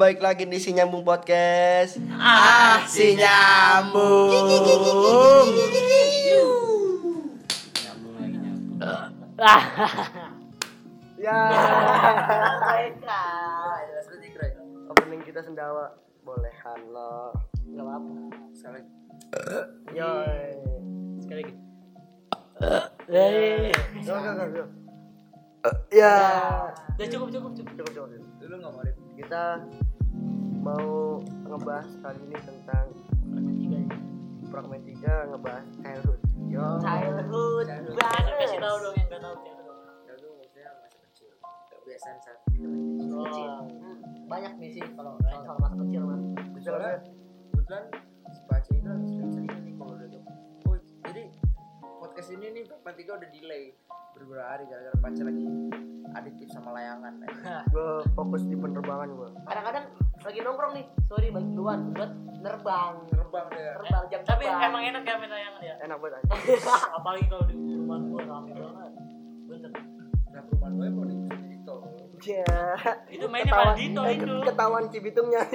baik lagi di Si Nyambung Podcast. Ah, si nyambung. Nyambung lagi nyambung. Ya, opening kita sendawa. Bolehan lo. Gak apa-apa. Sekali. Yoi. Sekali lagi. Yo, yo, yo, yo. Ya. Udah cukup cukup cukup. Cukup, cukup. Dulu nggak mau. Kita mau ngebahas kali ini tentang fragmen 3 ngebahas childhood. Yo. Childhood Childhood. banget. kasih tahu dong yang nggak tahu tahu. Dulu maksudnya masa kecil. Kebiasaan saat kita masih kecil. Hmm, Banyak nih sih kalau soal soal masa kecil mah. Bisa Soalnya lah. kebetulan si Pace itu sering-sering nih kalau udah tuh. Oh, jadi podcast ini nih Pak Tiga udah delay beberapa hari gara-gara Pace lagi adiktif sama layangan. Gue fokus di penerbangan gue. Kadang-kadang lagi nongkrong nih. Sorry bagi duluan buat nerbang. Terbang deh. Terbang jam Tapi terbang. emang enak ya main layangan ya. Enak banget aja. Apalagi kalau di rumah gua rame banget. Bener. Nah, perumahan gue mau di itu. Ya. Itu mainnya malah Dito eh, itu. Ketahuan Cibitungnya.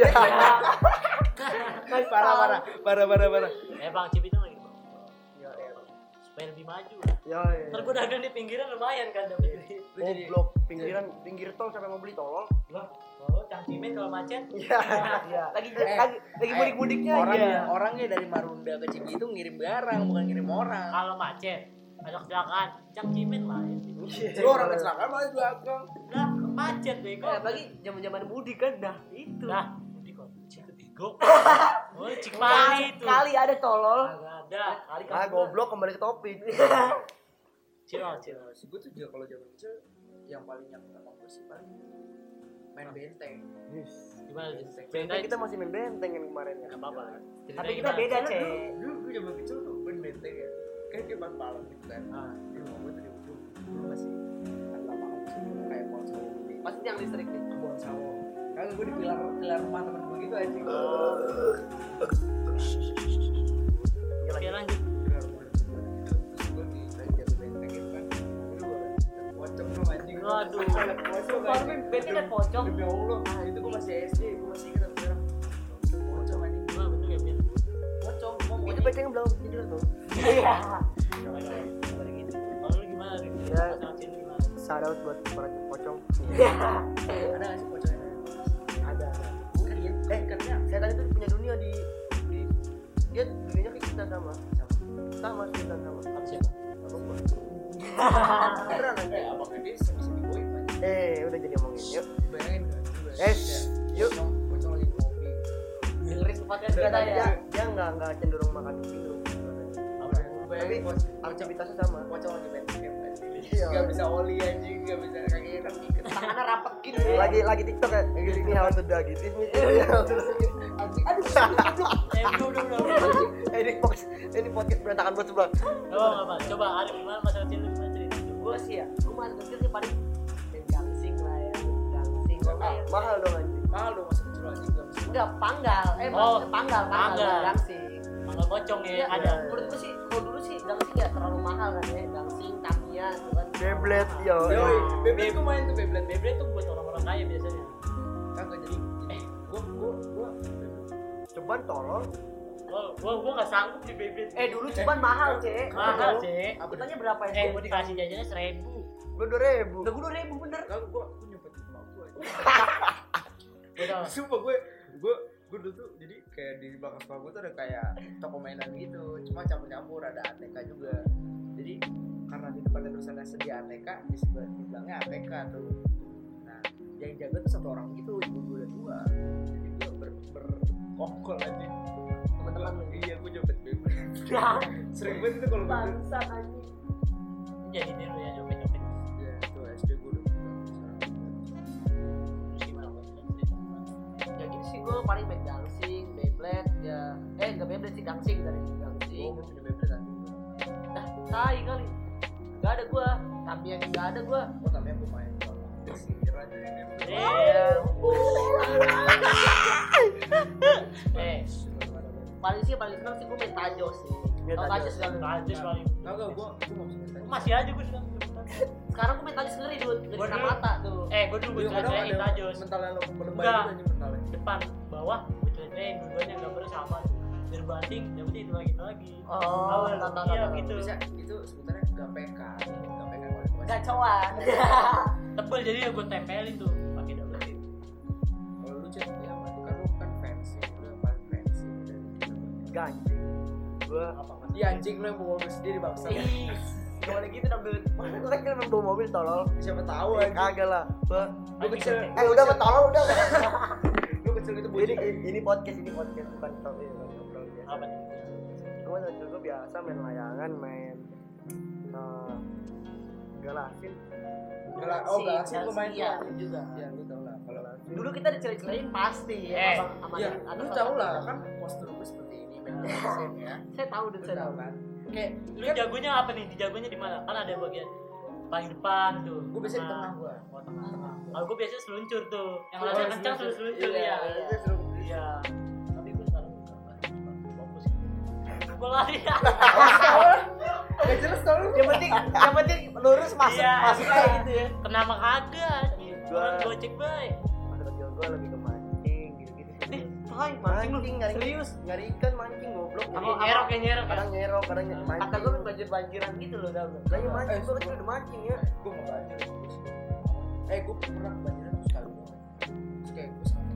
Ya. Parah parah parah parah parah. Eh bang Cibitung Supaya lebih maju lah. Ya, ya. Ntar gua dagang di pinggiran lumayan kan dapet duit. Lu jadi Goblok, pinggiran pinggir tol sampai mau beli tolol. Lah, kalau cangcimen kalau macet. Iya. Iya. Lagi Eh, lagi lagi eh, mudik-mudiknya orangnya aja. orangnya dari Marunda ke Cibitung ngirim barang bukan ngirim orang. Kalau macet, ada kecelakaan, cangcimen lah ya. Lu orang kecelakaan malah di belakang. Lah, macet bego. Eh, apalagi zaman-zaman mudik kan dah itu. Nah, ini kok cik ketigo. Oh, cik Mali itu. Kali ada tolol. Ada. Kali Ah, goblok kembali ke topik. Cil, cil. Si gue tuh juga kalau zaman kecil yang paling yang sama gue sih paling main benteng. Gimana sih? Benteng Ceritain. kita masih main benteng yang kemarin ya. Nggak apa-apa. Tapi kita beda, Cek. dulu, gue zaman kecil tuh main benteng ya. Kayak kayak pas malam gitu kan. Ah. Di rumah gue tuh di ujung. Masih ada lapangan gitu, kayak pohon sawo gede. Pasti yang listrik nih. Pohon sawo. Kalau gue di pilar pilar rumah temen gue gitu aja. Baru benteng kan pocong. Demi Allah, ah, itu gue masih SD, gue masih ingat sampai sekarang. Pocong anjing. Gimana bentuk ya? Pocong, mau Itu benteng belum tidur tuh. Iya. Kalau gimana? Ya. Shout out buat para pocong. ada nggak sih pocongnya? Ada. Kan iya, eh katanya Saya tadi tuh punya dunia di di dia dunianya kayak kita sama. Sama kita sama. Apa siapa? Sama gua. Beneran aja. eh abangnya Eh, udah jadi ngomongin. Yuk. Bayangin. Yuk. Pocong, lagi ngopi. Dengerin podcast kita ya. dia, dia nggak nggak cenderung makan gitu. Tapi aktivitasnya sama. pocong lagi main game. Iya. Gak bisa oli anjing, gak bisa kakinya kan ikat. Tangannya rapet gitu. Lagi lagi TikTok ya. Ini how to dog it. Ini how to dog it. Anjing, aduh. Eh, udah, udah, udah. Eh, ini podcast ini podcast berantakan buat sebelah. Apa. Coba, Arif, gimana masa kecil lu gimana cerita? Gue sih ya, gue masih kecil sih paling Gua Ah, main. mahal dong anjing. Mahal dong masa kecil anjing. Enggak, panggal. Eh, Oh, maksudnya panggal, panggal, panggal. gangsing. Mangga pocong ya, Iya, ada. Menurut gue sih, kalau dulu sih gangsing ya terlalu mahal kan ya, gangsing, Tamiya, gitu kan. Beyblade yo. Yoi, Beyblade gue main tuh Beyblade. Beyblade tuh buat orang-orang kaya biasanya. Kagak jadi. Eh, gue gue gue Coba tolong. Gua, gua, gua gak sanggup di Beyblade. Eh, dulu cuman mahal, Cek. mahal sih. Apanya berapa ya? Eh, dikasih jajannya seribu. Gue dua ribu. Udah gue ribu bener. Kagak Sumpah gue gue gue dulu tuh jadi kayak di belakang sekolah gue tuh ada kayak toko mainan gitu cuma campur-campur ada ATK juga. Jadi karena di depannya tulisannya sedia ATK di sebelah di belakangnya ATK tuh. Nah yang jaga tuh satu orang gitu ibu gue dan dua jadi gue ber berkongkol aja Teman-teman. Iya gue nyopet Beyblade sering banget itu kalau gue Bangsa anjing. Jadi dulu ya nyopet-nyopet. Sih gue paling main gangsing, Beyblade, ya. Eh, enggak Beyblade sih, gangsing dari gue gangsing. mau punya Beyblade kan Dah, tai kali. Gak ada gua, tapi yang gak ada gua. gue tamanya gue main aja Eh, eh, Paling sih paling seneng sih gua main tajo sih. Main Tau tajo. tajo segala lanjut paling. Kagak gue gue Masih aja gua suka. Sekarang gue mentalis ngeri dude dari Gua kena dulu- mata tuh. eh gue dulu gue tajos mentalnya lo gitu aja mentalnya. Depan bawah gue ceritain dua-duanya gambarnya sama. Berbanding dapet itu lagi lagi. Oh Awal, iya gitu. Bisa itu sebenarnya gapekan gapekan kualitas gacoan tebel jadi ya gue tempelin tuh pakai double tip kalau lu cek ya apa? Kan lu kan fancy lu yang paling fancy dari kita ganjing gua apa Iya anjing lu yang bawa sendiri bangsa gak boleh gitu dong dude mana gua kan emang bawa mobil tolol. Siapa tahu Eh, anjing. kagak lah. Lu kecil eh udah tolol udah. Lu kecil itu ini bocil ini podcast ini podcast bukan talk ya bukan ngobrol biasa apa? Nih dari dulu biasa main layangan main eh, galasin Gala- oh galasin lu main iya, juga ya lu tau lah. Kalau dulu kita diceli-celiin pasti Eh, ya abang sama ya anak- lu tau lah. kan postur gue seperti ini galasin ya saya tahu lu saya tahu kan kayak lu jagonya apa nih? Dijagonya di mana? Kan ada bagian paling depan tuh. Gue biasanya di tengah gua. oh tengah kalau gue biasanya seluncur tuh. Yang Oh, rasanya kencang seluncur. seluncur. Iya, ya iya. Tapi gue sekarang fokus. Gue lari. Gak jelas tau lu. Yang penting yang penting lurus masuk Iya, masuk iya. kayak gitu ya. Kenapa kagak. Gua- orang gue cek baik kecil gua lebih ke hai mancing mancing nyari serius? nyari ikan mancing goblok. Yang nyerok yang nyerok kadang nyerok kadang mancing kata gue banjir banjiran gitu loh dah lah ya mancing gua kecil udah mancing ya. gue mau banjir. Eh gue pernah banjiran sekali doang terus kayak gue temen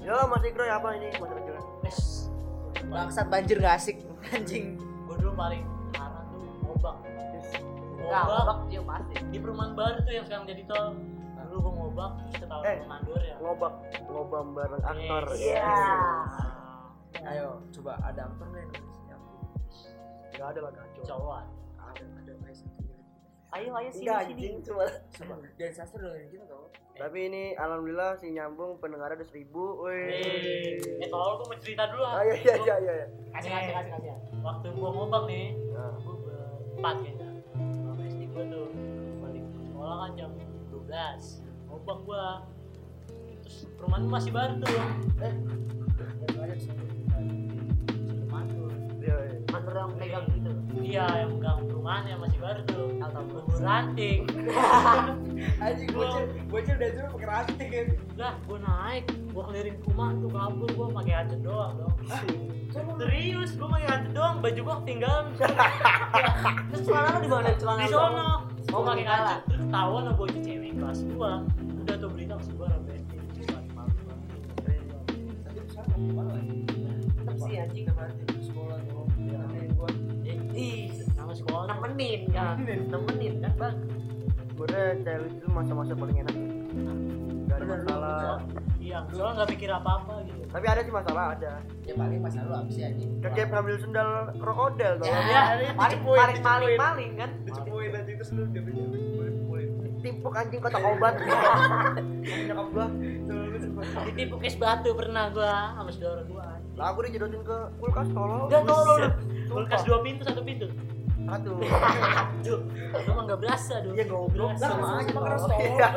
ya mas Ikro ya apa ini? Kecil Wes. bangsat banjir gak asik anjing gue dulu paling parah tuh ngobak. Nah, ngobak. Bak dia pasti. di perumahan baru tuh yang sekarang jadi tol dulu gue ngobak terus ketahuan Eh. sama mandor ya. ngobak ngobam bareng aktor. Yes. ya Ah, ayo coba ada aktor nggak Indonesia nggak ada lah kacau. Cowok ada. Ada Ayo ayo sini Nggak, sini. cuma coba. Dan sastra dengerin kita tau. Tapi ini alhamdulillah si nyambung pendengar ada seribu wih. Eh tolol gue mau cerita dulu ah. Ah iya iya iya iya. Kasih kasih kasih kasih. waktu gue ngobak nih Nah, gue berempat kayaknya 12 ngobak gue terus perumahan gua masih baru tuh eh iya iya. Mantur yang pegang gitu. iya yang megang perumahannya masih baru tuh Alhamdulillah. gue ranting. Anjing bocil bocil udah suruh pakai ranting kan? Lah gue naik. Gue keliling rumah tuh kabur. Gue pakai hancur doang dong. Serius gue pakai hancur doang. Baju gue ketinggalan. Terus celana lu di mana? Celana di sono. gue pakai hancur terus ketahuan sama bocah cewek kelas gue sih anjing. sekolah nemenin kan. Nemenin? Kan, Bang. itu masa-masa paling enak. Gak ada masalah. iya soalnya nggak mikir apa apa gitu. Tapi ada sih masalah ada. Ya paling masalah lu apa sih anjing? Ngambil sendal krokodil tuh Ya, paling paling paling paling kan. dicepuin nanti terus lu dia dia timpuk anjing kotak obat. Nyokap gua ditipu es batu pernah gue sama saudara gue lah aku dijodohin ke kulkas tolong Udah tolol kulkas dua pintu satu pintu satu Duh, lu mah nggak berasa dong. Iya, goblok. Berasa. Sama aja, Sama keras tolong. Iya.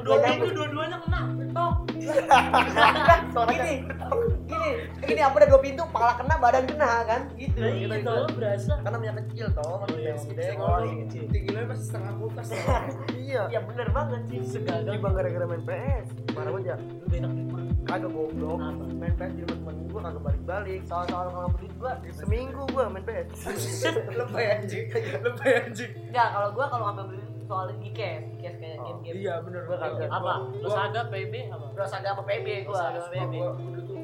Dua pintu dua-duanya kena. Tok. Gini, gini, gini apa ada dua pintu, kepala kena, badan kena kan? Gitu. Nah, iya, gitu. berasa. karena punya kecil toh masih Oh, iya, gede kecil. oh, oh tinggi lu masih setengah kulkas iya Iya bener banget sih. Ini bang gara-gara main PS Parah banget ya Lu di mana? Kagak goblok Apa? Main PS di rumah temen gua kagak balik-balik Soal-soal kalau beli gua Seminggu gua main PS lebay anjing lebay anjing enggak kalau gua kalau ngambil beli soal gikes, gikes kayak Oh, game-game. iya bener Gua kagak. Apa? Lu Gua- saga PB apa? Terus ada apa PB gua, PB. gua dulu tuh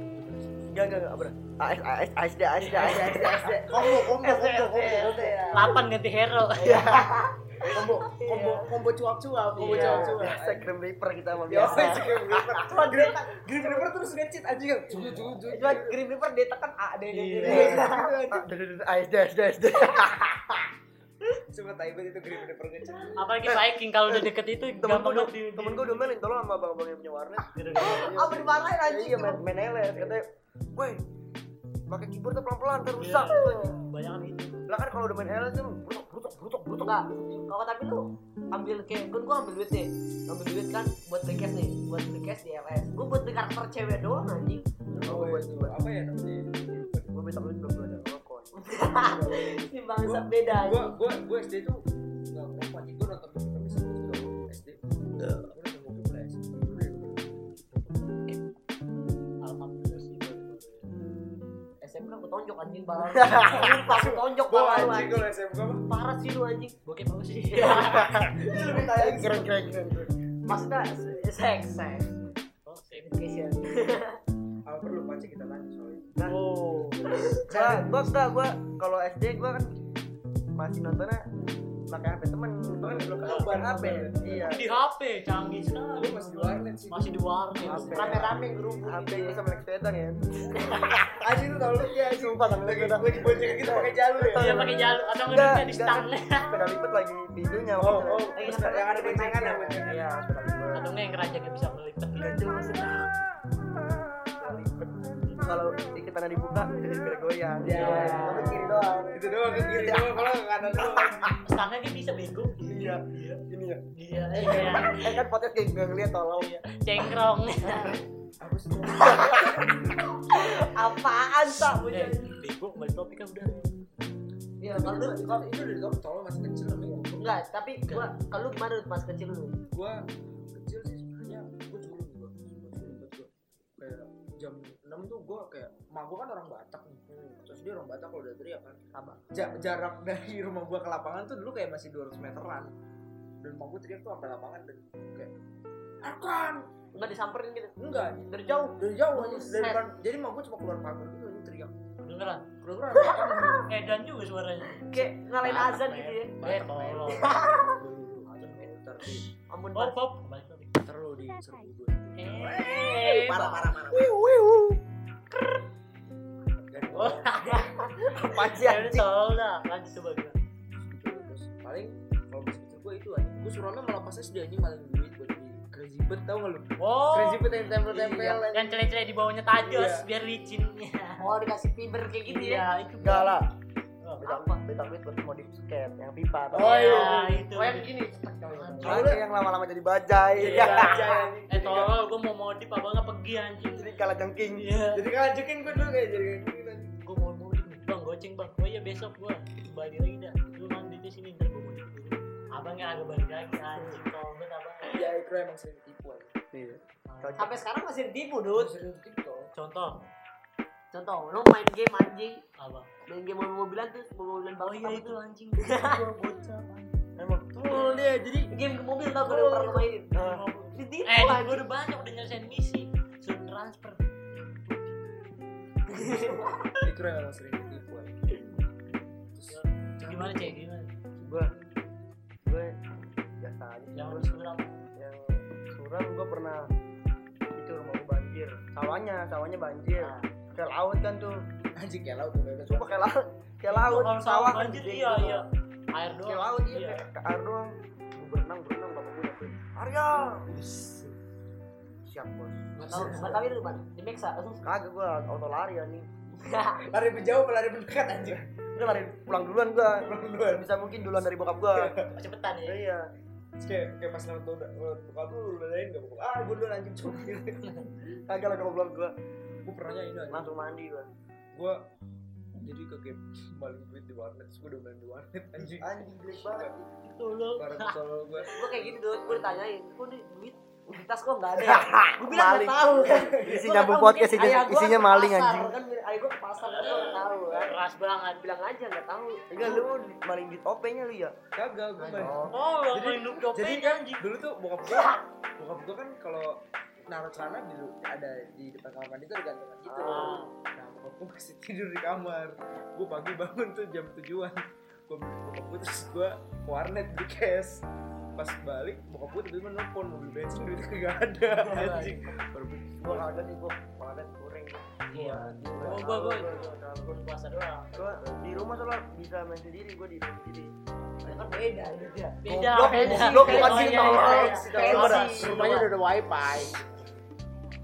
Enggak enggak enggak apa AS AS ASD ASD ASD ASD Combo combo combo combo combo Lapan ganti hero. combo combo combo cuap cuap combo Iya, cuap cuap biasa Grim Reaper kita mah Ya, biasa Cuma Grim Grim Reaper terus ngecit anjing kan. Cucu cucu. Cuma Grim Reaper dia tekan A D D D. D. Iya. ASD ASD ASD Coba Taibat itu Grim Reaper ngecit. Apalagi Viking kalau udah deket itu Temen udah banget di temen gua udah mainin tolong sama abang-abang yang punya warnet Apa dimarahin anjing? Iya main main LS katanya Woi pakai keyboard tuh pelan-pelan ntar rusak Banyak kan itu. lah kan kalau udah main LS tuh brutok brutok brutok Enggak. Kalau tapi lu ambil kayak kan gua ambil duit nih. Ambil duit kan buat beli cash nih, buat beli cash di LS. Gua buat beli karakter cewek doang anjing. Oh, itu apa ya namanya? gue minta duit belum belajar rokok Si bangsa beda Gua anjing. gua gua SD tuh apa anjing gua nonton film parah sumpah aku tonjok Gua parah lu anjing anjing. Kalau SMK parah sih lu anjing. Bokep apa sih. Lebih tayang keren keren keren keren. maksudnya seks seks oh education. Apa perlu pancing kita lanjut soalnya. oh. gua gua enggak gua kalau SD gua kan masih nontonnya pakai HP temen. Kan belum Oh, pakai bareng HP bareng. iya. Di HP canggih sekali. Gua masih di warnet sih. masih di warnet. Rame-rame gerubuk HP gitu ya. sama naik sepeda ya. Anjing tuh tau lu ya sumpah sama naik Lagi sepeda. gua diboncengin kita pakai jalur ya. iya pakai jalur. Atau nggak di stang sepeda lipat lagi videonya Oh, oh, yang ada boncengan ya boncengan. iya sepeda lipat atau nggak yang keranjangnya bisa melipat lipat. Kalau iketannya dibuka jadi biar goyang Iya. tapi kiri doang. Itu doang ke kiri doang. Kalau ke kanan doang. stangnya dia bisa bego. Iya. Ini ya. Iya. Iya. eh kan podcast kayak nggak ngeliat tolong. Cengkrong. Apa sih? apaan tak eh bego balik topik kan udah. Iya, kalau lu Kalau itu dari kamu tolong masih kecil namanya. enggak, tapi gua kalau lu ke mana pas kecil lu? Gua jam 6 tuh gua kayak mak gua kan orang Batak nih. Terus dia orang Batak kalau udah teriak kan. Sama. Ja- jarak dari rumah gua ke lapangan tuh dulu kayak masih 200 meteran. Dan mak gua teriak tuh sampai lapangan dan kayak akan Enggak disamperin gitu. enggak Dari jauh. dari jauh aja dari depan jadi mak gua cuma keluar pagar gitu aja teriak beneran keluar keluar edan juga suaranya Kayak ngalahin azan gitu ya. eh tolong Ampun, pop Pak. pop topik terus di serbu gue eh Parah, parah, parah. dan Oh. apa sih anjing? tolong dah lanjut coba terus paling kalau masih kecil gue itu aja gue suruhnya malah pas SD anjing malah duit buat beli. Crazy bird tau gak lu? Oh crazy bird yang tempel-tempel yang cele-cele di bawahnya tajos Iya. biar licin Oh, dikasih fiber kayak gitu ya. iya itu enggak lah Oh, beta beta duit buat modif skate yang pipa Oh, oh iya. iya itu Oh, yang gini. Ada yang lama-lama jadi bajai. Iya aja eh tolong gua mau modif apa nggak pergi anjing? Jadi kalah jengking. Iya. Jadi ngajakin gue dulu kayak jadi kayak gua mau modif nih. Bang goceng bang. Oh iya besok gua balik lagi dah lu mandi di sini ntar gua modif dulu. Abangnya agak balik lagi anjing. Tolong banget abang. Ya itu emang sering tipu aja iya. Sampai sekarang masih ditipu, dong contoh Contoh, lu main game anjing, apa? Main game mobil-mobilan tuh, mobil-mobilan oh banget iya itu tuh? anjing. Gua bocah emang? Betul dia. Jadi Game ke mobil tau kalau pernah lu mainin. Ditipu eh gua anjing. udah banyak udah nyelesain misi. Suruh transfer. Itu emang sering ditipu gimana cek? gimana? Gue gue biasa aja. Yang Gua harus suram yang suram gue pernah itu rumah gue banjir. Sawahnya sawahnya banjir. Nah. Kayak laut kan tuh. Anjing kayak laut udah ada sumpah kayak laut. Kayak laut. Kalau sawah kan banjir iya gitu. iya. Air doang. Kayak laut iya. Kayak kayak air doang. Gue berenang berenang bapak gue nyamperin. Arya! Siap bos. Nggak tahu, nggak tahu itu mana? Di Mexa. kagak gue auto lari anjing. Lari menjauh lari mendekat anjing? Udah lari pulang duluan gue Pulang duluan. bisa mungkin duluan dari bokap gue cepetan ya. Iya. Kayak kayak pas nonton udah bokap lu lu lain gak bokap ah gue duluan anjing cukir kagak lah goblok gue gue pernahnya ini anjing langsung mandi gue gue jadi ke game balik duit di warnet terus gue udah main di warnet anjing anjing jelek banget itu kesel gue Gue kayak gitu. Gue ditanyain, kok nih duit di tas kok nggak ada ya? Gue bilang Maling. nggak tahu kan. Isi Gua nyambung nggak tahu, podcast, mungkin isinya- maling, anjing. Kan ayah gue ke pasar kan gue nggak tahu kan. keras banget Bilang aja nggak tahu. enggak lu maling di topengnya lu ya kagak gue main Oh. lo Jadi- main nuk dopeng jadi kan anjing dulu tuh bokap gue bokap gue kan kalau naruh celana di ada di depan kamar mandi tuh ada gantungan gitu. Ah. nah bokap gue masih tidur di kamar. Gue pagi bangun tuh jam tujuan. Gue bokap gue terus gue ke warnet di cash. Pas balik bokap gue tiba-tiba nelfon mobil bensin duitnya kagak ada anjing. Baru gue kagak sih gua kagak goreng. Iya. Gua gua gua. Gua puasa doang. Gua di rumah soalnya bisa main sendiri gua di rumah sendiri kan beda gitu ya. beda Goblok, beda. goblok, bukan Oh, sih, iya, tolong. iya, iya. Kayak Gua udah- si- rumahnya udah ada wifi.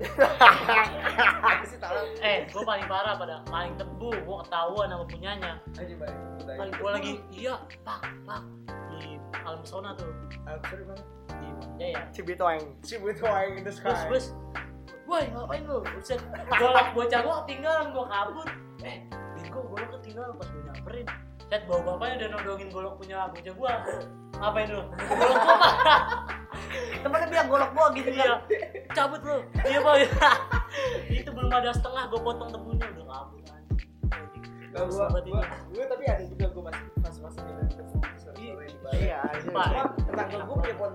Apa sih tahu eh gua paling parah pada paling tebu gua ketahuan sama punyanya. Gue Paling- gua lagi iya pak pak di alam sona tuh. Sorry banget di Jaya. Cibitoeng. Si with wine in the bus sky. Bus woi ngapain lu? Buset, golok bocah gua ketinggalan gua kabur. Eh bego golok ketinggalan pas gua nyamperin lihat bawa bapaknya udah nodongin golok punya bocah gua ngapain lu golok gua pak Temennya bilang golok gua gitu iya kan. cabut lu iya pak itu belum ada setengah gua potong tebunya udah kabur anjing. Kalau gua, gua, gua tapi ada juga gua masih masih masih di. Iya. Pak. Cuma tetangga gua punya pohon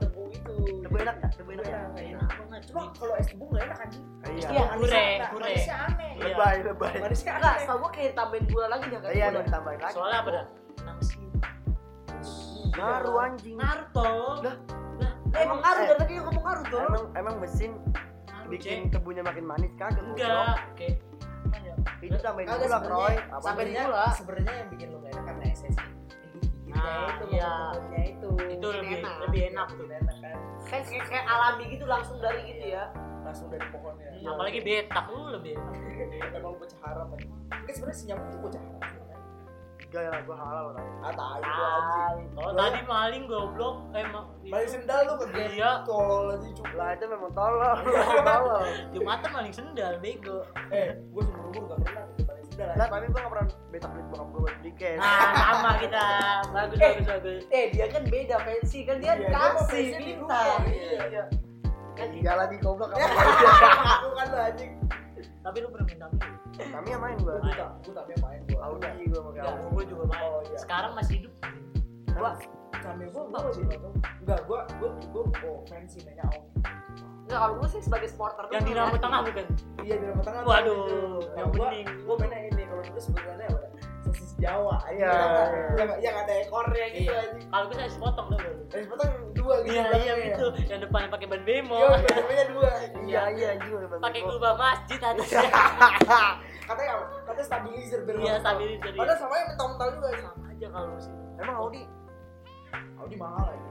Tebu enak ya? Tebu enak ya? Enak banget. Cuma kalau es tebu nggak enak anjing. Iya. Iya. Kure, Manisnya- aneh. Iya. Lebay, lebay. Manisnya Enggak, aneh. setahu gua kayak tambahin gula lagi kayak Iya, ada tambahin lagi. Soalnya apa dah? Nasi. Ngaru anjing. Naruto. Lah. Lah, Eh, emang ngaruh Eh. dari tadi ngomong ngaruh tuh. Emang emang mesin bikin tebunya makin manis kagak? Enggak, ya? Itu tambahin gula. Apa sampai gula. sebenarnya yang bikin lu gak enak karena. Nah, itu, iya. itu. Itu lebih enak. lebih enak tuh. Lebih enak kan. Kayak kayak, kayak alami gitu langsung dari gitu ya. Langsung dari pohonnya. Iya. Apalagi betak lu lebih enak. Emang lu bocah haram kan. Kan sebenarnya si nyamuk tuh bocah haram. sebenarnya. Enggak ya, gua halal lah. Ah, tai gua anjing. Kalau Gua- tadi maling goblok, eh ma- Balik itu sendal lu ke game Iya. tol aja cukup. Lah itu memang tolol. Tolol. Jumatan maling sendal bego. Eh, gua seumur umur gak pernah sendal. Lah tapi gua nggak pernah betak duit bokap gua buat beli cash. Nah, sama kita. Bagus, Eh. bagus, bagus. Eh, dia kan beda fancy kan dia Iya, kasih fancy di minta. rumah, Iya. Kan Iya lagi goblok apa? Aku kan lu anjing. Tapi lu pernah minta? Kami yang main gua. Gua tak, gua tak mau main gua. Audi gua gue juga main. Oh, iya. Sekarang masih hidup. Gua Kami gua gua. Enggak, gua gua gua oh fancy mainnya Audi. Enggak kalau gue sih sebagai supporter Yang di rambut tengah bukan? Iya di rumah tengah. Waduh, ada itu. yang Nah, bening. gua mainnya ini kalau dulu sebenarnya apa? Sosis Jawa. Iya. Yang yang ada ekornya gitu Iya. anjing. Kalau gue saya sepotong dong. Terus potong dua gitu. Iya, iya gitu. Yang depannya pakai ban bemo. Iya, belakangnya dua. Iya iya anjing udah Pakai gubah masjid atasnya. Katanya apa? Katanya stabilizer Iya, stabilizer, iya. Padahal sama yang mental-mental juga. Sama aja kalau sih. Emang Audi Audi mahal aja.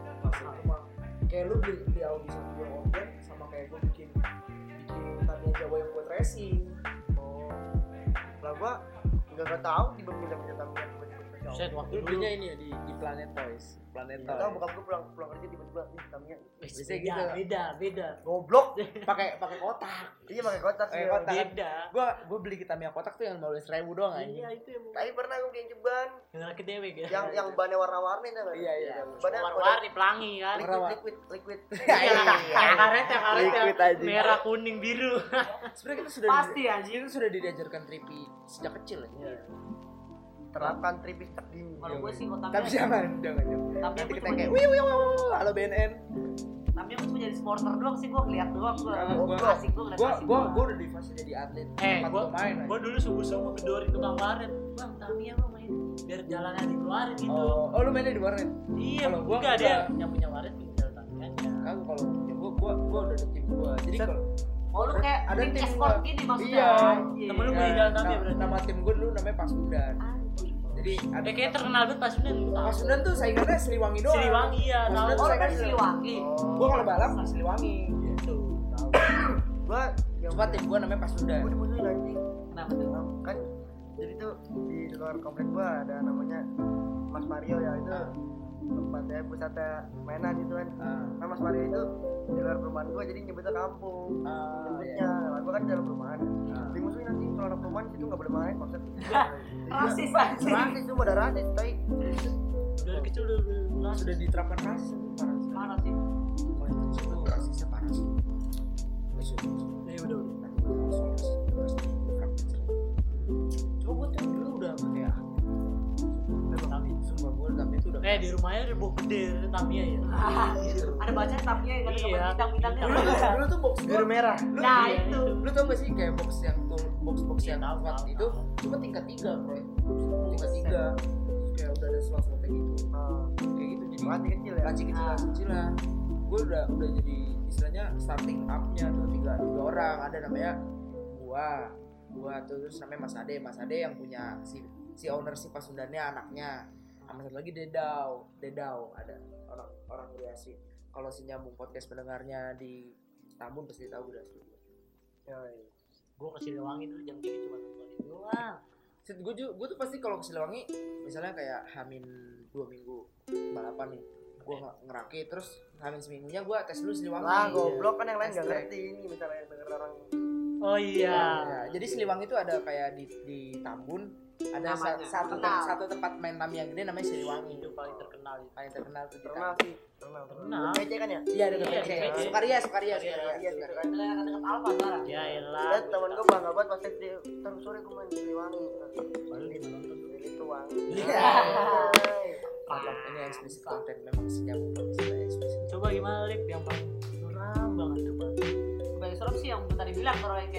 Kayak lu beli beli Audi satu yang organ sama kayak gue bikin bikin Tamiya Jawa yang buat racing. Oh. Lah gua enggak enggak tahu di minta minta Tamiya Set waktu Lu dulu. belinya ini ya di di Planet Toys. Planet Enggak tahu bokap gua pulang pulang kerja tiba-tiba ih Tamiya. Biasanya Beda, gitu. beda, beda. Goblok. pakai pakai kotak. Iya pakai kotak Pakai sih. kotak. Beda. Gua gua beli kita Tamiya kotak tuh yang 15 ribu doang anjing. Iya, itu yang Tapi pernah gua bikin ceban yang rakit dewe gitu. yang yang bannya warna-warni tuh? Iya, iya. Bannya warna-warni pelangi kan. liquid liquid liquid. Iya, karet, yang karet, Liquid yang aja. merah, kuning, biru. Sebenarnya kita sudah Pasti anjing. kita sudah diajarkan tripi sejak kecil ya. Iya. Terapkan tripis tak dini. Kalau gue sih. Tapi jangan, jangan, jangan. Tapi Nanti kita kayak, wih, wih, wih, wih, halo BNN. Tapi aku cuma jadi supporter doang sih, gue ngeliat doang gue. Nah, gua- Gue asik gue ngeliat Gua, asik gua, gua. gua udah di fase jadi atlet. Eh, gua main. gua dulu subuh-subuh gedorin tukang karet. Bang, Tamiya bang main. Biar jalannya dikeluarin gitu. Oh, oh, lu mainnya di warnet? Iya, kalau gua enggak dia yang punya waret tinggal Tamiya. Kan kalau ya gua, gua, gua udah ada tim gua. Jadi kalau Oh lu kayak Ada tim gua. gini maksudnya. Iya. Temen lu ya, main jalan Tamiya nama, berarti. nama tim gua dulu namanya Pasundan. Jadi ada Eh, kayak terkenal banget pas Sunan lu tahu. Pasundan tuh saingannya Siliwangi doang. Siliwangi ya, tahu. Pasundan Oh kan di Siliwangi. Gua kalau balap di Siliwangi. Gitu. Gua yang Coba tim gua namanya Pasundan. gua dimusuhin anjing. Kenapa tuh? kan jadi tuh di luar komplek gua ada namanya Mas Mario ya itu Ah. Tempatnya pusatnya mainan gitu kan Ah, nah Mas Mario itu di luar perumahan gua jadi nyebutnya kampung ah, nyebutnya iya. nah, gua kan di dalam perumahan Ah. dimusuhin nanti kalau orang perumahan situ nggak boleh main konsep Rasis anjing. rasis itu ada rasis tapi Dari kecil udah udah Sudah diterapkan rasis parah sih. Parah sih. Rasisnya parah sih. Ya udah udah. Rasis, rasis. Cuma gua tuh dulu udah pakai Eh di rumahnya ada bok gede Tamiya ya. Ah, Ada baca tapnya yang Iya. bintang-bintangnya. dulu tuh dulu tuh box biru merah. lu, Nah, Iya, itu. lu tau gak sih kayak box yang tuh box box Iya, yang kuat tahu, itu? tahu. cuma tingkat tiga bro tingkat tiga kayak udah ada slot slotnya gitu. Nah, kayak gitu jadi masih kecil ya. Laci kecil laci kecil lah. Gue udah udah jadi istilahnya starting up-nya tuh tiga tiga orang. Ada namanya gua. Gua tuh terus namanya Mas Ade. Mas Ade yang punya si si owner si Pasundannya anaknya sama satu lagi Dedau Dedau ada orang orang Kuriasi kalau si nyambung podcast pendengarnya di Tambun pasti tahu udah ya, ya. Gua ke Siliwangi dulu jam 3 cuma nonton itu doang. Set gue ju- gue tuh pasti kalau ke Siliwangi misalnya kayak Hamin dua minggu balapan nih gue ngerakit terus Hamin seminggunya gue tes dulu Siliwangi lah goblok kan yang lain nggak ngerti ini misalnya yang denger orang Oh iya. Ya, jadi Siliwangi itu ada kayak di di Tambun ada sa- satu terkenal. satu tempat main Tamiya gede namanya Siliwangi Itu paling terkenal itu. paling terkenal di terkenal sih terkenal Terkenal. PC kan ya iya dekat Iya, PC dekat PC. Sukaria Sukaria Iya, Sukaria iya, situ kan. Dekat Alfa sekarang. Ya elah. dan temen gue bangga banget pas SD terus sore gue main di Siliwangi dia nggak nonton. bang Iya. Parah. ini eksplisit konten memang eksplisit coba gimana lip yang paling suram banget coba Paling serem sih yang tadi bilang kalau yang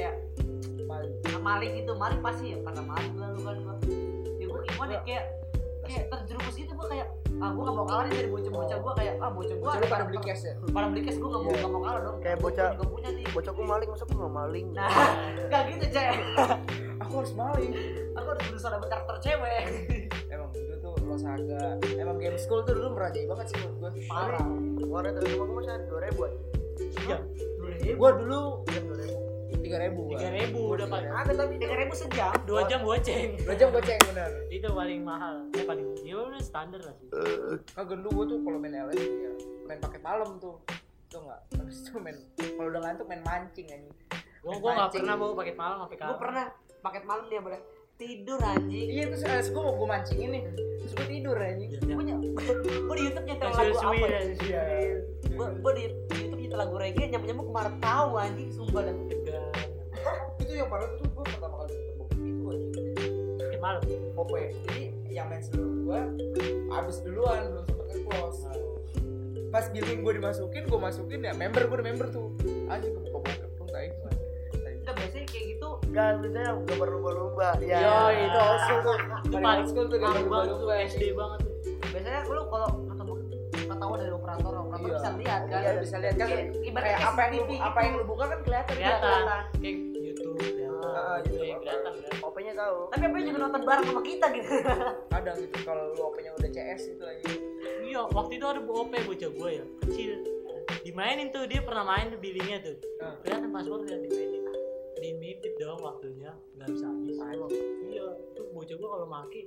kayak paling maling itu maling pasti ya karena maling lalu kan gua ya gua gimana ya, kayak kayak terjerumus gitu gua kayak ah gua gak mau kalah nih dari bocah-bocah gua kayak ah bocah gua lu pada beli cash ya. Pada beli cash gua gak mau gak mau kalah dong. Kayak Gua bocah- juga punya nih. bocah gue maling masa gue nggak maling? Nah gak gitu cek. Aku harus maling. Aku harus berusaha dapet karakter cewek. Emang dulu tuh lo saga. Emang game school tuh dulu merajai banget sih menurut gue parah. Warna dari rumah gue masih ada dua ribuan iya gue dulu dua ribu tiga ribu tiga ribu udah paling ada tapi tiga ribu sejam. Dua jam goceng. Dua jam goceng bener itu paling mahal. Ya paling ya udah standar lah sih. Kagak dulu gue tuh kalau main LS ya main paket malam tuh. Tuh nggak? Habis itu main kalau udah ngantuk main mancing aja gua gua nggak Mancing. pernah bawa paket malam sampai gua kalah. pernah paket malam dia boleh. Tidur anjing. Iya terus LS gue mau gue mancingin nih terus gue tidur aja gua ny- gua di YouTube nyetel lagu apa? ya, ya iya. Gua gua di YouTube nyetel lagu reggae nyampe nyampe kemarin tahu anjing sumpah dan yang paling tuh gue pertama kali ketemu itu aja paket malam ya jadi yang main seluruh gue abis duluan belum sempet nge-close pas billing gue dimasukin gue masukin ya member gue udah member tuh anjing gue buka bokep tuh tai udah biasanya kayak gitu Enggak, biasanya gambar lumba-lumba ya Yo, itu school tuh. itu Paling school tuh gambar lumba-lumba. SD banget tuh biasanya lu kalau ketemu ketahuan dari operator operator Iya. bisa lihat kan Iya, bisa lihat kan. Kayak Kayak apa yang lu, apa yang lu buka kan kelihatan. kelihatan kelihatan. Ah, kelihatan kan? OP-nya tahu. Tapi apa juga nonton bareng sama kita gitu. Kadang gitu kalau lu OP-nya udah CS itu lagi. iya waktu itu ada OP bocah gue ya kecil. Dimainin tuh dia pernah main tuh billingnya tuh. Nah. kelihatan password ya dimainin. Limited dong waktunya nggak bisa habis. Iya tuh bocah gue kalau maki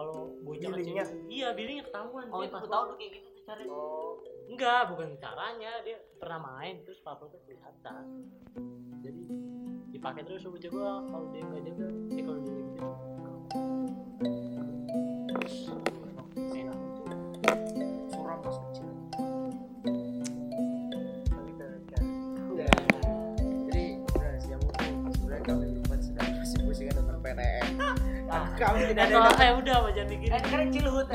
kalau bocah Billingnya? kecil iya billingnya ketahuan. Oh dia tahu tuh kayak gitu tuh cara oh. Enggak bukan caranya. Dia pernah main terus passwordnya kelihatan. Jadi dipakai terus sama gue kalau dia nggak jaga dia kalau dia jaga. Kami tidak ada yang kayak udah apa jangan eh kan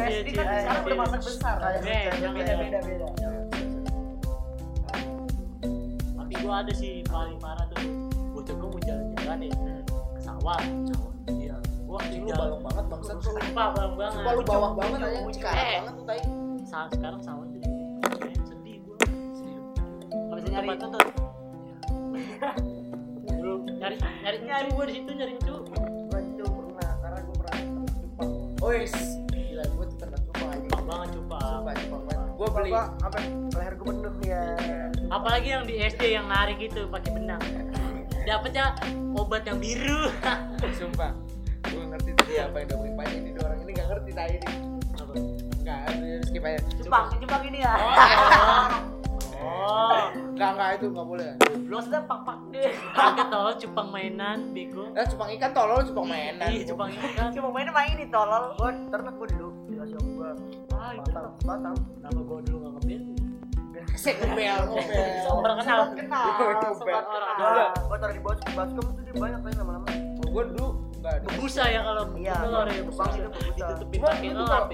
SD kan sekarang udah masa besar. Eh, beda, beda beda tapi gua ada sih paling parah tuh mau jalan-jalan nih ke sawah. Sawah iya lu balong banget bangsat. Sumpah bang banget. Sumpah lu bawah banget aja Eh. cikarang banget tuh tai. Sa- sekarang sawah tuh kayak sedih gua. Sedih. Nyari tuh dulu nyari nyari nyari gua di situ nyari cu. Gue pernah karena gue pernah Jepang Wes, gila gue tuh ternak cupang aja. Cupang banget cupang. Cupang banget. Gue beli. apa leher gue penuh ya. Apalagi yang di SD yang narik gitu pakai benang dapetnya obat yang biru Sumpah. Gue ngerti tuh dia apa yang beli banyak ini orang ini gak ngerti tai ini. Apa? Itu skip aja. Jepang Jepang ini ya oh Enggak, enggak itu enggak boleh. lu sudah pak pak deh kaget tau cupang mainan bego Eh, cupang ikan tolol, cupang mainan. iya cupang ikan cuma mainnya main ini tolol gue ternak gue dulu dikasih om gue ah itu batang nama gua dulu gak ngebel Sek ngomel, ngomel. orang kenal kenal bad. orang gue gue taruh di bos baskom itu dia banyak kali lama-lama Gue dulu enggak ada. bebusa ya kalau Iya, telur ya Jepang itu bebusa. ditutupin pakai lap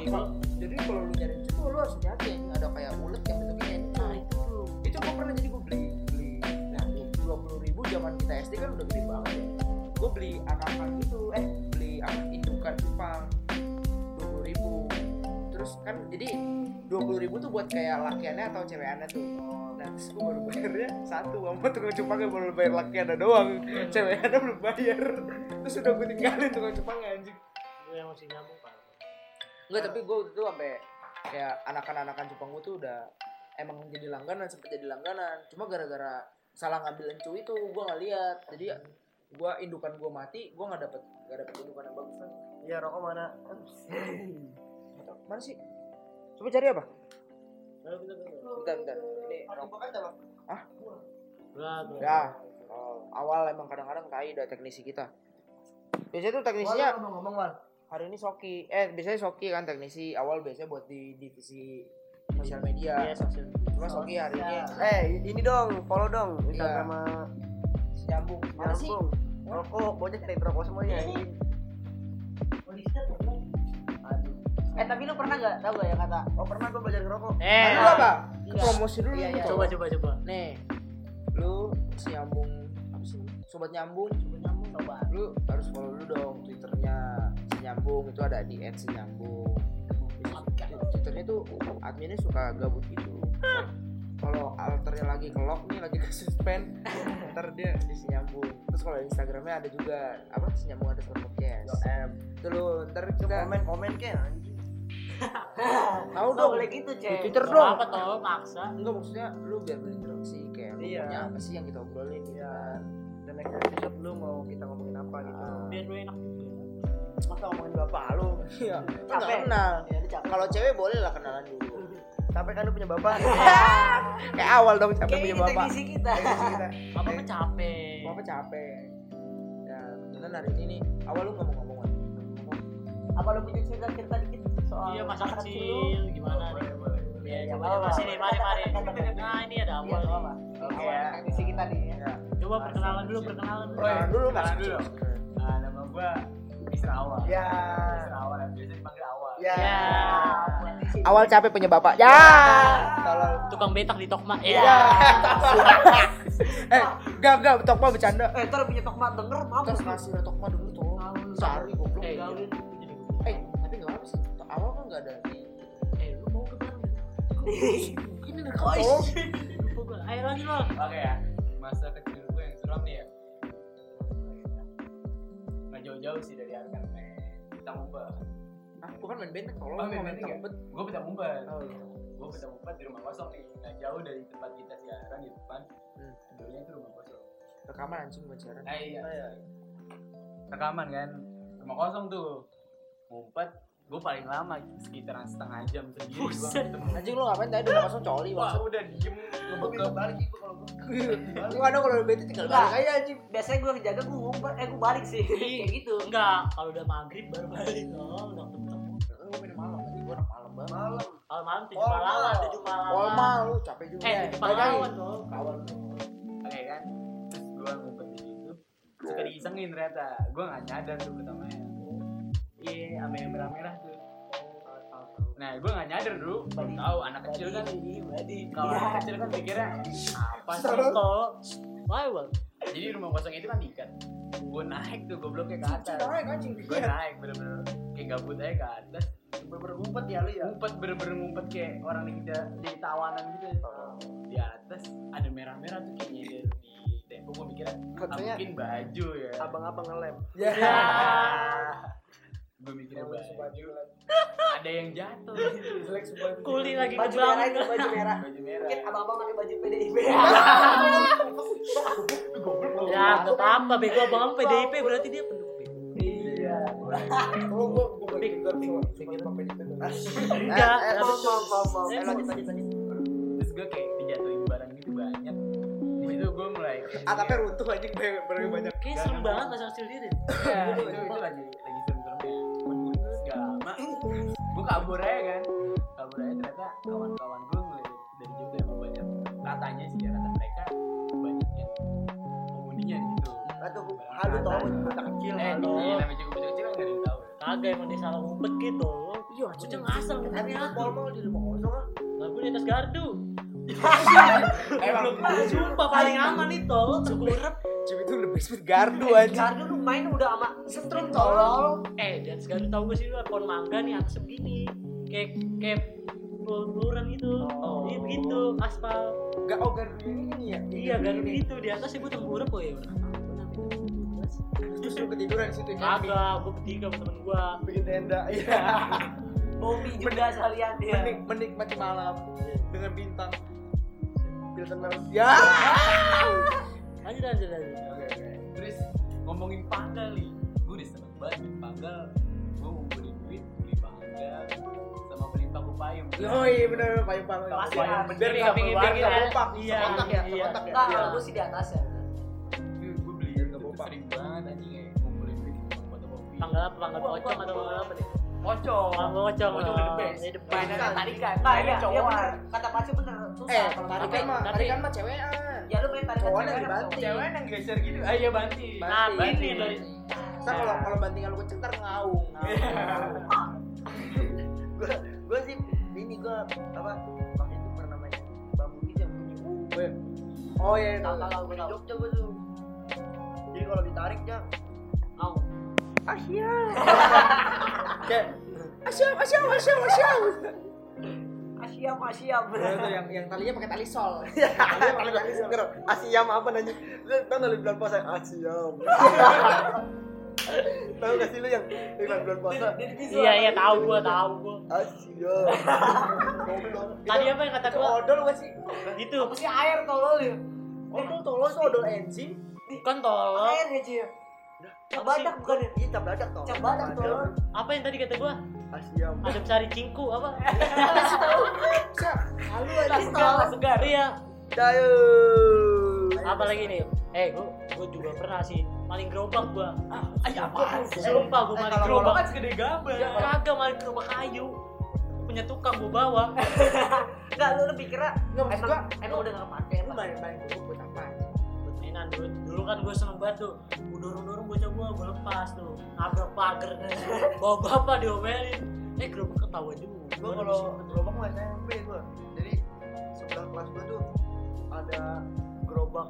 Jadi kalau lu nyari itu lu harus hati ini ada kayak ulet yang bentuknya ini. nah itu tuh Itu gue pernah jadi gue beli beli nah dua puluh ribu zaman kita SD kan udah gede banget ya. Gue beli anakan gitu, eh beli anak indukan ribu. Terus kan jadi dua puluh ribu tuh buat kayak lakiannya atau cewekannya tuh. Nah terus gue baru bayarnya satu sama tukang cupangnya baru bayar lakiannya doang. Cewekannya belum bayar. Terus udah gue tinggalin tukang cupangnya anjing. gue yang masih nyambung pak Enggak, tapi gue tuh sampai kayak anakan-anakan cupang gue tuh udah emang jadi langganan sempet jadi langganan. Cuma gara-gara salah ngambil encu itu gue nggak lihat. Jadi gue indukan gue mati, gue nggak dapet nggak dapet indukan yang bagus lagi. ya rokok mana. Mana sih? Coba cari apa? Bentar, bentar. Ini rokok. Berat. Ya. Oh, awal emang kadang-kadang tai ada teknisi kita. Biasanya tuh teknisinya ngomong-ngomong wal hari ini Soki. Eh, biasanya Soki kan teknisi awal biasanya buat di divisi sosial media. Iya, sosial Cuma Soki hari ini eh ini dong follow dong Iya. Instagram sama. Mana sih? nyambung rokok bocah cari rokok semuanya Eh tapi lu pernah nggak tahu gak yang kata oh pernah gue belajar ngerokok Eh, Lu apa? Enggak. Promosi dulu Iya, iya. Coba coba coba. Nih, lu si nyambung apa sih? Sobat nyambung, sobat nyambung coba? lu harus follow dulu dong twitternya si nyambung itu ada di si nyambung Di- twitternya tuh adminnya suka gabut gitu kalau alternya lagi kelok nih lagi ke suspend ntar dia di si nyambung terus kalau instagramnya ada juga apa si nyambung ada podcast Yo, em itu lu ntar kita komen komen kayak anjing tahu dong boleh gitu di cek. twitter Nggak dong apa toh maksa. enggak maksudnya lu biar berinteraksi kayak lu Iya. punya apa sih yang kita obrolin gitu Iya. kan dan next episode lu mau kita ngomongin apa gitu Ah. Biar lu enak juga. masa ngomongin bapak lu iya Capek. kenal Ya, capek. kalau cewek boleh lah kenalan dulu capek kan lu punya bapak kayak awal dong capek Kayak punya ini bapak teknisi kita. Apa apa capek. bapak capek ya kebetulan hari ini nih awal lu ngomong-ngomong Apa lu punya cerita-cerita dikit soal Iya masa kecil gimana nih? Iya, Ya, coba apa-apa. coba sini, mari mari. Katakan. Nah, ini ada Iya, awal. nggak nih. apa. Oke, Awal ya. teknisi kita nih ya. ya Coba perkenalan dulu, perkenalan dulu. kenalan dulu mas kenalan dulu. Nah, nama gua Mr. Awal. ya Mr. Awal yang biasa dipanggil Awal. ya Ya. awal capek punya bapak ya kalau Tukang betak di Tokma. ya Iya. eh gak gak tokma bercanda Eh, ntar punya tokma denger mampus terus kasih tokma dulu tolong cari goblok eh nggak ada Eh, lu mau ke mana? Oh, iya. Lupa gua. Ayo lagi lo. Oke ya. Masa kecil gue yang suram nih ya. Nggak jauh-jauh sih dari Arkan. Kita ngumpet. ah bukan main benteng tolong Oh, main benteng Gue pecah ngumpet. oh iya Gue pecah ngumpet di rumah kosong nih. Nggak jauh dari tempat kita siaran di depan. Hmm. Dulunya itu rumah kosong. rekaman anjing pacaran Nah, iya. Rekaman kan. Rumah kosong tuh. Ngumpet. Gue paling lama sekitaran setengah jam sendiri. Buset. ketemu. anjing lu ngapain tadi udah kosong coli Wah, udah diem. gue bisa balik gitu kalau gue gua ada kalau bete tinggal balik aja anjing Biasanya gue ngejaga gue ngumpet, eh gue balik sih. Kayak gitu. Enggak, kalau udah maghrib baru balik. Oh, udah ketemu. lu main malam gua anak malam banget malam Kalau malam tujuh malam. tujuh malawan. Wal malu capek juga Eh, tujuh malawan loh. kawan Oke kan, terus gue ngumpet di situ, suka diisengin ternyata, gue nggak nyadar tuh pertamanya. Iya, sama yang merah-merah tuh. Nah, gue nggak nyadar dulu, baru tahu anak kecil kan. Kalau anak kecil kan pikirnya apa sih? Toh. Wah. Jadi rumah kosong itu kan diikat. Gue naik tuh gobloknya ke atas. Gue naik bener-bener kayak gabut aja ke atas. bener-bener ngumpet ya lu ya Ngumpet bener-bener ngumpet kayak orang di kita di tawanan gitu. Di atas ada merah-merah tuh kayaknya di tembok gue mikirnya ah, mungkin baju ya. abang-abang ngelem ya Ya. gue mikirnya Baju ada yang jatuh jelek semua Kuli lagi Baju merah itu baju merah. baju merah Mungkin abang-abang pakai baju PDIP. Ya, apa-apa. Bego abang PDIP berarti dia pendukung. Iya. gue gue sebagai bapak di Enggak, mau, mau, mau, mau. Lanjut, lanjut, lanjut. terus gue kayak dijatuhin barang gitu banyak di situ gue mulai atapnya runtuh anjing banyak banyak serem banget masa kecil dia deh. ya, itu, itu lagi lagi gue kabur aja kan kabur aja ternyata kawan-kawan gue mulai dari jauh emang banyak katanya sih ya kata mereka banyak yang penghuninya di situ Atau halu tau anak kecil eh halu. iya namanya juga bocah kecil kan gak ada yang tahu Kagak emang dia salah ngumpet gitu. iya Bocah ngasal Tapi ternyata. mal mal di rumah kosong ah. Lah gue di atas gardu. emang Sumpah paling aman itu, terkurep. Cip itu lebih speed gardu anjing Gardu lu main udah sama setrum tolol. Eh, atas gardu tau gak sih lu pohon mangga nih atas begini. Kayak kayak pelur-peluran gitu. Oh. Iya begitu, aspal. Gak oh gardu ini ya Iya, gardu gitu di atas ibu tengkurep oh ya udah. terus lu ketiduran di situ ya Kagak, gue bertiga sama temen gua. bikin tenda iya Bobby juga sekalian dia. menik menikmati malam dengan bintang tenang ya Lanjut lanjut lanjut. oke oke terus ngomongin panggal nih gue udah seneng banget beli panggal gue mau beli duit beli panggal sama beli paku payung oh iya bener payung payung Pasti payung bener nggak keluar ya. kompak Iya, kontak ya iya. kontak ya Iya. kalau gue sih di atas ya. gue beli itu nggak sering banget anjing ya ngumpulin duit tempat fotokopi Panggal apa? Panggal pocong atau panggal apa nih? pocong Panggal pocong. Pocong the best. Ini the best. mainan tarikan Nah, iya, iya cowok bener. Kata Paci bener. Susah eh kalau tarikan mah tarikan mah cewekan ya lu main tarikan cewek yang banting. Cewek yang geser gitu. Ah iya banting. Nah banting. ntar kalau kalau bantingan lu kecil ntar ngaung. Gue gue sih ini gue apa waktu itu pernah main bambu gitu yang bunyi gue oh iya, iya tahu iya. tahu gue tahu. Jogja gue tuh. Jadi kalau ditarik jang ngaung. Ah iya kayak asyam asyam asyam asyam Asyam asyam. Ya, itu yang yang talinya pakai tali sol. Ngerti? Asiam apa nanya? Lu tau gak lu bulan puasa? Asiam. Tahu gak sih lu yang iklan bulan puasa? Iya iya tahu gua tahu gua. Asiam. Tadi apa yang kata gua? odol gak sih? Itu Apa sih air tolol ya? Odol tolol itu odol enzim. kan tolong. Air ya Ci. Cap badak bukan ya? Iya, cap badak toh. Cap badak tolol. Apa yang tadi kata gua? Asiam. Adem sari cingku apa? Halu Segar, segar. Iya. Dayo. Apa lagi nih? Eh, gua gua juga pernah sih maling gerobak gua. Ayo apa? Sumpah gua Eh, maling kalau gerobak. kan segede gambar. Kagak maling gerobak kayu. Punya tukang gua bawa. Enggak lu lebih kira Nggak maksud gua. emang emang udah enggak kepake Lu apa? main main dulu buat apa? Buat mainan dulu. Dulu kan gua seneng banget tuh. Gua dorong-dorong bocah gua, gua lepas tuh. Nabrak pagar. Bawa bapak diomelin. Eh, gerobak ketahuan juga. Gua kalau gerobak mah SMP gua. Jadi sebelah kelas gua tuh ada gerobak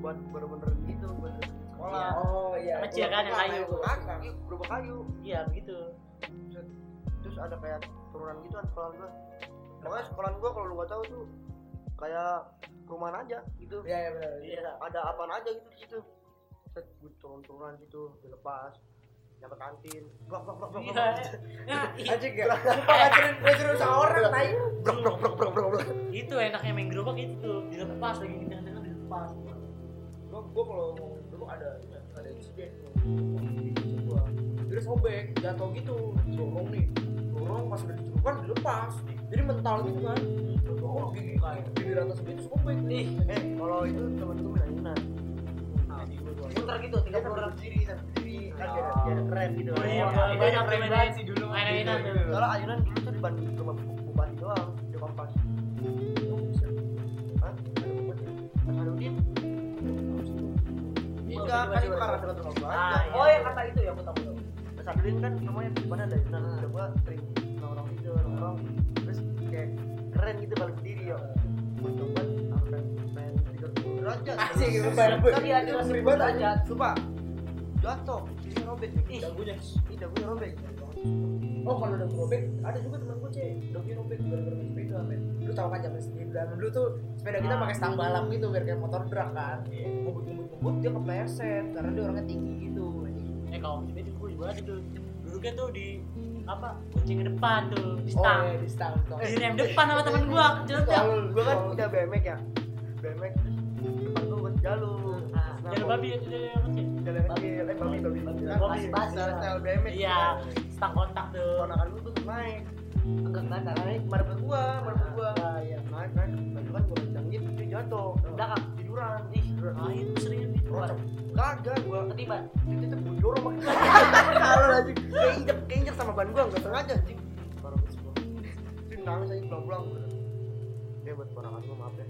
buat bener-bener gitu buat sekolah. Oh iya. Kecil kan yang kayu. Iya, gerobak kayu. Iya, begitu. Terus ada kayak turunan gitu kan sekolah gua. Makanya sekolah gua kalau lu gak tahu tuh kayak perumahan aja gitu. Iya iya benar. Iya. Ada apaan aja gitu di situ. Set gua turun-turunan gitu, dilepas. Nyampe kantin. Blok blok blok blok. Iya. blok. Aja gak? Lupa ngajarin ngajarin sama orang tai. Brok brok brok brok brok brok. itu enaknya main gerobak itu tuh dilepas lagi di tengah-tengah dilepas Gua gua kalau dulu ada ada insiden tuh. Dia sobek, jatuh gitu. Dorong nih. Dorong pas udah dicelupan dilepas. Jadi mental gitu kan. Oh, gigi bibir atas gitu sobek. Ih, Eh, kalau itu temen gua main ayunan. muter gitu Dia 30 sambil orang. berdiri, sambil berdiri. Kan biar biar keren gitu. Iya, iya. banyak keren banget sih dulu. main mainan Soalnya ayunan dulu tuh dibantu sama bupati doang, di kompas. Harudin? Enggak, kan itu karena dekat rumah gua iya. Oh, yang kata itu ya aku tahu. Harudin kan rumahnya di mana ada ayunan. Udah gua sering nongkrong. Terus kayak keren gitu kalau berdiri ya. Gua coba sampai pengen 30 derajat. Asik, Kan dia ada Ribet derajat. Sumpah. Jatuh, sini robek nih. Ih. Dagunya. Ih, dagunya robek. Oh kalau udah robek, ada juga temen gue cek, dagunya robek gara-gara main sepeda men. Lu tau kan zaman sepeda dulu tuh sepeda kita pakai stang balap gitu biar kayak motor drag kan. Ngebut-ngebut dia kepleset karena dia orangnya tinggi gitu. eh kalau gitu itu gue juga ada tuh dulu kan tuh di apa kucing ke depan tuh di Oh stang iya di stang. di rem depan sama temen gua Kalau Gua kan punya BMX ya. BMX depan gua buat jalur. Ah, jalur babi itu jalur kecil Jalan kecil, eh babi babi. Kan Basi, basi. style BMX. iya stang kontak tuh Ponakan gua tuh naik. Enggak bandar. Naik marah gua, marah gua. Ah, iya. Naik naik, kan gua kencangin dia jatuh. Belakang. Tiduran. Ih, ah itu sering nih Rocok. Kagak gua. Ketiban. itu tuh gua dorong kalau lagi keinjek keinjek sama ban gua nggak sengaja sih baru habis gua itu nangis aja pulang pulang gua. Dia buat ponakan gua maaf ya.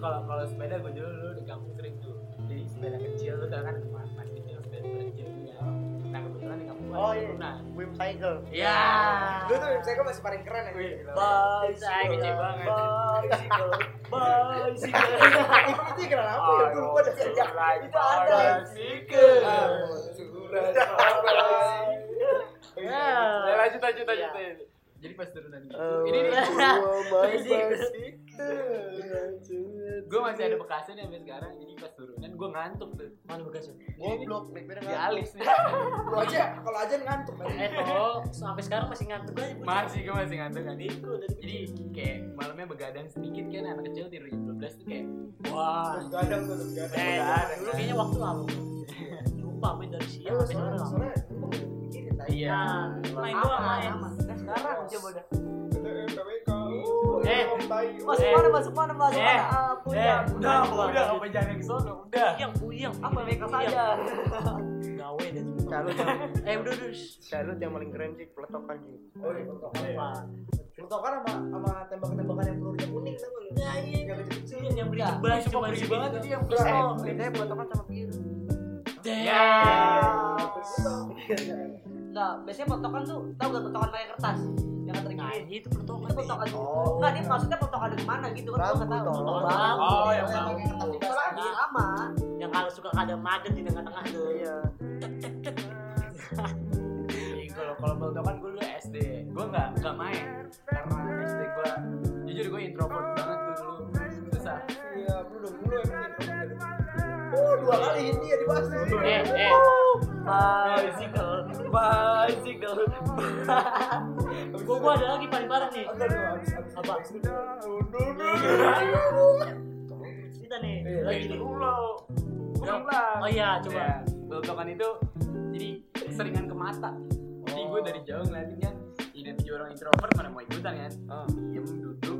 Kalau kalau sepeda gue dulu dulu di kampung sering tuh. Jadi sepeda kecil tuh kan mas mas kecil sepeda kecil Oh, iya. turunan. Wim cycle iya Dulu tuh saya kan masih paling keren ya. Saya kecil banget Bicycle. Bicycle. Itu keren apa ya? Gue lupa dah sejak. Itu ada. Bicycle. Surat ya Ya, lanjut lanjut lanjut. Jadi pas turunan gitu. Oh, Ini nih Gue gue masih ada bekasnya nih sampai sekarang. Jadi pas turunan gue ngantuk tuh. mana bekasnya goblok baik beda Di alis nih. Lu aja kalau aja ngantuk men. eh toh sampai sekarang masih ngantuk aja. Masih gue masih ngantuk kan. Jadi kayak malamnya begadang sedikit kan anak kecil tidur jam 12 tuh kayak wah Gadang tuh eh Begadang, dulu kan. kayaknya waktu lama lupa main dari siang Iya, sampai sore mikirin tadi. iya. nah main doang main sekarang coba dah. Eh. Masuk Eh. mana masuk mana masuk Eh. mana? Aku Eh. ya. Udah, udah, apa jangan ke sono, udah. Uyang, uyang. Apa mereka saja? Gawe deh. calut Eh udah udah. calut yang paling keren sih peletokan sih Oh iya, peletokan. Apa? Peletokan sama sama tembak-tembakan yang pelurunya kuning tau gak lu? Ya iya. Yang kecil-kecil. Iya, yang beri Ya, jebas Cuma gitu. banget itu yang eh pistol. bedanya peletokan sama biru Damn. Enggak biasanya potongan tuh tau gak potongan pakai kertas? Yang nah gini itu pertolongan itu potongan Oh. enggak dia maksudnya potongan dari mana gitu kan? Gua Rambut nggak tahu. potongan. Oh, yang Soalnya pakai kertas. Juga lagi lama. Yang kalau suka ada madet di tengah-tengah tuh. Iya. Iya, kalau kalau peletokan gue dulu SD gue nggak nggak main. Karena SD gue jujur gue introvert banget tuh dulu. Susah. Iya lu dong dulu emang oh dua kali ini ya dibahas eh eh bicycle bicycle. Gua gua ada lagi paling parah nih. Apa? itu kita nih Iya, lagi iya. nih. Belum lah. oh iya coba. Peletokan itu jadi seringan ke mata. Jadi gue dari jauh ngeliatin kan identik orang introvert mana mau ikutan kan. Ah. diem duduk.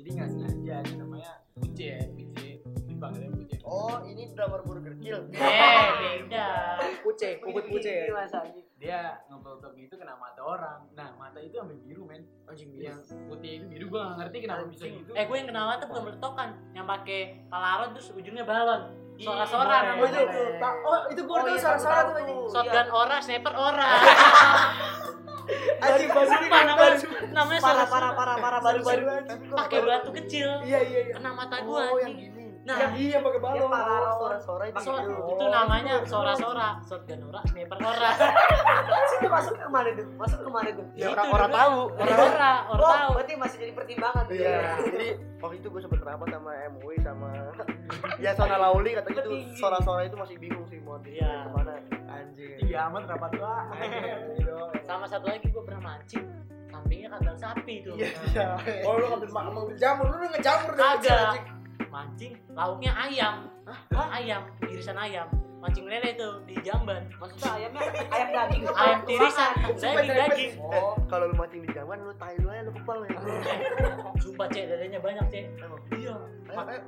Jadi nggak sengaja namanya Puce ya Puce dipanggilnya Puce oh ini drummer burger kill. Eh beda. Puce puput puce. ya dia ngepeltok gitu kena mata orang. Nah mata itu sampai biru men. Anjing yang putih itu biru gue gak ngerti kenapa bisa gitu. Eh gue yang kenal tuh bukan bertokan yang pakai palaron terus ujungnya balon. Iya, namanya oh itu oh itu gue Oh, tuh iya, tahu. tuh anjing. Shotgun ora sniper ora. Anjing baru Sumpah, namanya namanya parah parah parah parah baru baru pakai batu kecil. Iya iya iya. Kena mata oh gua yang anjing. gini nah. Yang iya pakai Dia balon. Parah sore-sore itu so- itu namanya sora-sora shotgun ora sniper ora itu masuk ke mana tuh masuk ke mana tuh ya Itu orang-orang dulu. tahu. Ora ora ora oh tahu. Berarti masih jadi pertimbangan tuh. Iya, ya jadi waktu itu gue sempet rapat sama MUI sama ya Sona Lauli kata gitu sora-sora itu masih bingung sih mau di Iya. ke mana. Anjing. Tinggi amat rapat gua. Anjing, doang. sama satu lagi gue pernah mancing. Sampingnya kandang sapi tuh. Iya iya. Oh lu ngambil mak ngambil jamur lu udah ngejamur dari kecil, Kagak. Mancing lauknya ayam. Hah? ayam. Irisan ayam. Mancing lele tuh di jamban. Maksudnya ayamnya ayam daging. Ayam tirisan. daging daging. Oh kalau lu mancing di jaman lu tai dulu aja lu kepal ya. Sumpah cek lelenya banyak cek. Iya. Ayo,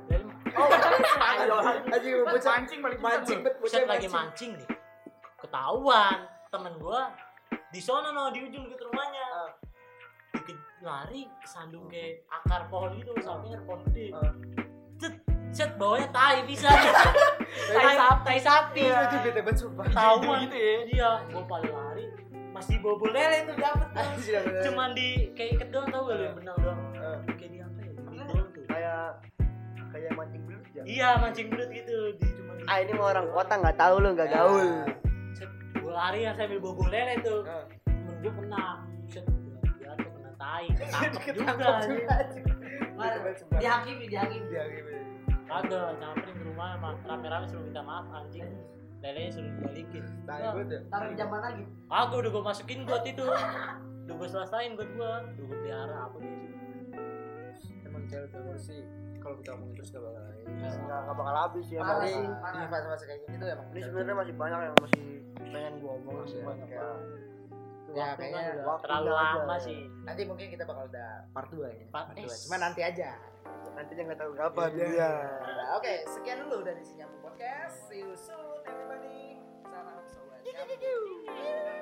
ayo. lele oh lu mancing mancing bocah Buset lagi mancing. nih. Ketahuan temen gua di sono no di ujung deket rumahnya. Ah. dikit lari sandung ke akar pohon gitu sampingnya ada pohon gede Ah. cet bawahnya tai bisa. Tai sapi. tai sapi. Itu itu bete banget sumpah. Ketahuan gitu ya. Dia gua paling lari. Masih bobo lele tuh dapet. Anjing, bener. cuman di kayak iket doang tau gak lu yang benang doang? Ah. kayak di apa ya? Tuh. Kayak kayak mancing belut ya? Iya mancing belut gitu. Di cuman ah ini mau orang kota nggak tahu lu nggak gaul. Set, gua lari yang sambil bobo lele tuh. Ah. temen gue kena. Set gua jatuh kena tai. Ketangkep juga dihakimi dihakimi Dia gitu. Kagak nyamperin ke rumah emang rame-rame suruh minta maaf anjing. Lelenya suruh dibalikin. Enggak, banget ya. taruh di zaman lagi? Kagak udah gue masukin got itu. Udah gue selesain got gue udah gue pelihara apa gitu Emang cewek-cewek sih? Kalau kita ngomongin terus gak bakal nggak nggak bakal habis ya sih. di fase-fase kayak gini tuh emang ini sebenarnya masih banyak yang masih pengen gua omongin Masih sih banyak kayak Ya, Waktu kayaknya udah terlalu lama ya. sih. Nanti mungkin kita bakal ada part 2 ya Part part 2 S. cuma nanti aja nantinya nggak tahu kapan Iya. ya Nah, oke sekian dulu dari Sinyam Podcast. See you soon everybody. Salam sobat.